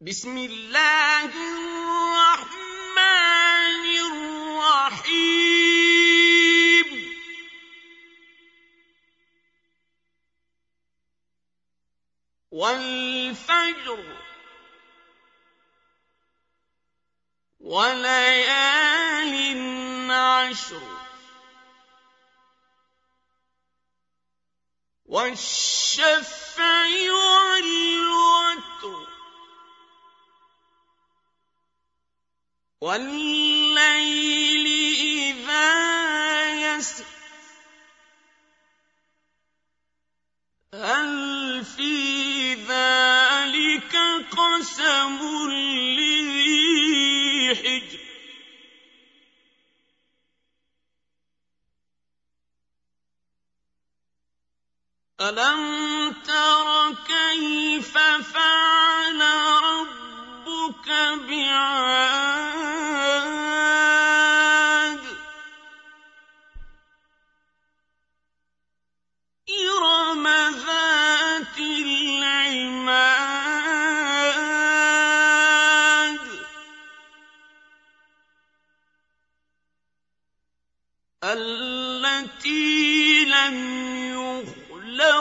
بسم الله الرحمن الرحيم. والفجر وليال عشر والشفع والوتر والليل إذا يسر. هل في ذلك قسم لذي حجر؟ ألم تر كيف فعل ربك بعاد؟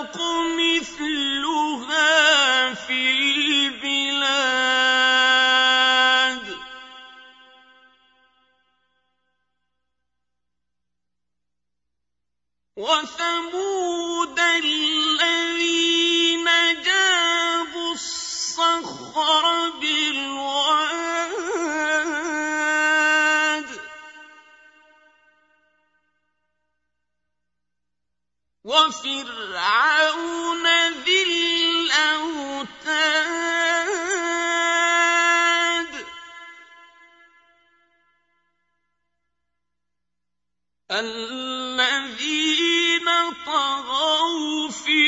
يخلق مثلها في البلاد. وثمود الذين جابوا الصخر وفرعون ذي الأوتاد. الذين طغوا في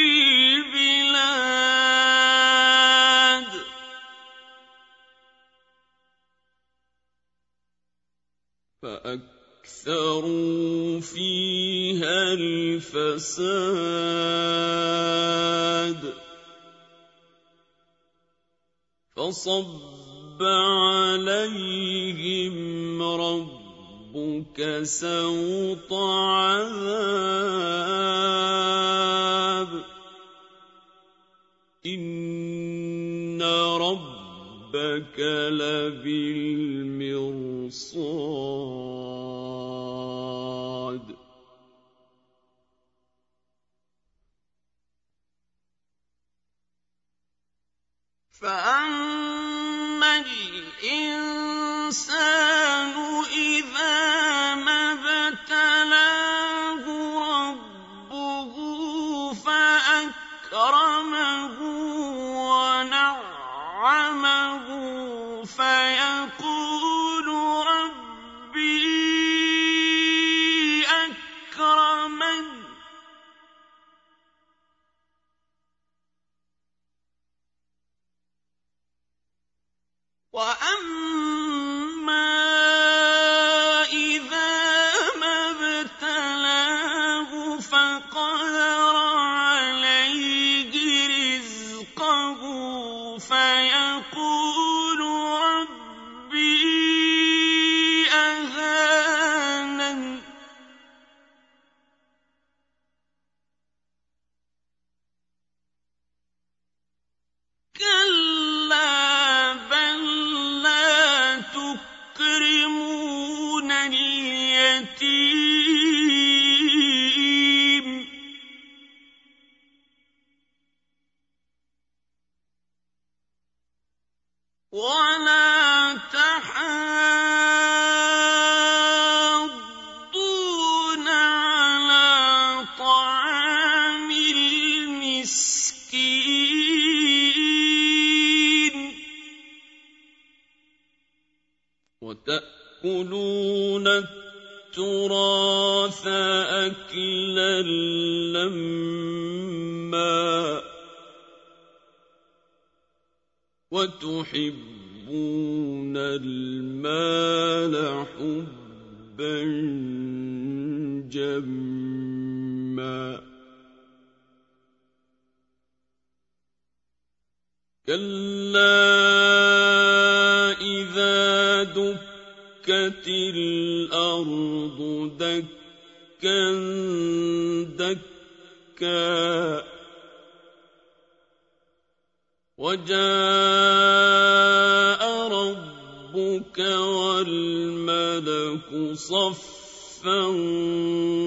فأكثروا فيها الفساد فصب عليهم ربك سوط عذاب إن ربك لبالمرصاد فيقول ربي أكرمن. وأما ولا تحاضون على طعام المسكين وتأكلون التراث أكلا وتحبون المال حبا جما. كلا إذا دكت الأرض دكا دكا. وجاء ربك والملك صفا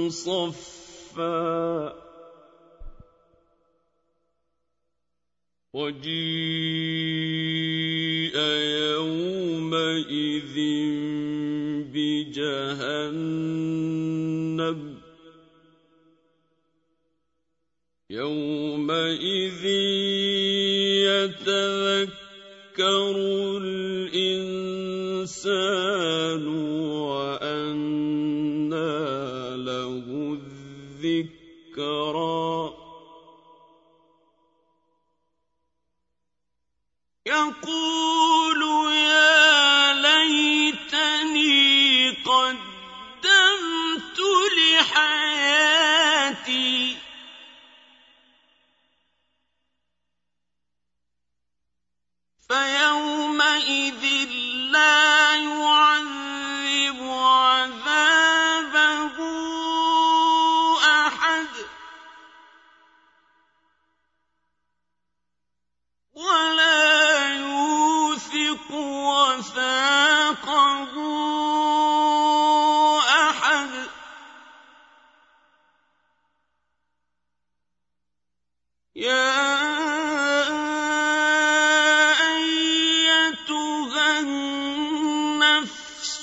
صفا وجيء يومئذ بجهنم يومئذ يتذكر الإنسان وأنى له الذكرى. يقول يا ليتني قدمت لحياتي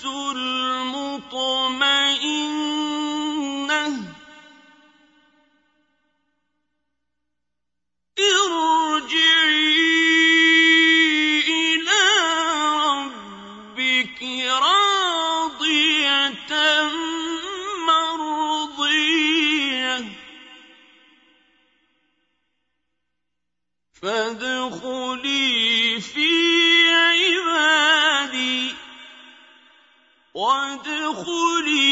النفس وادخلي